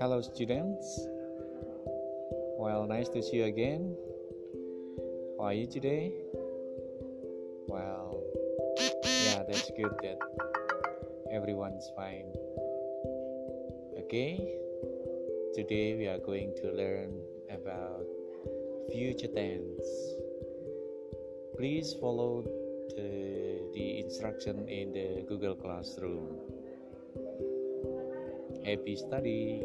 Hello, students. Well, nice to see you again. How are you today? Well, yeah, that's good that everyone's fine. Okay, today we are going to learn about future tense. Please follow the, the instruction in the Google Classroom. Happy study!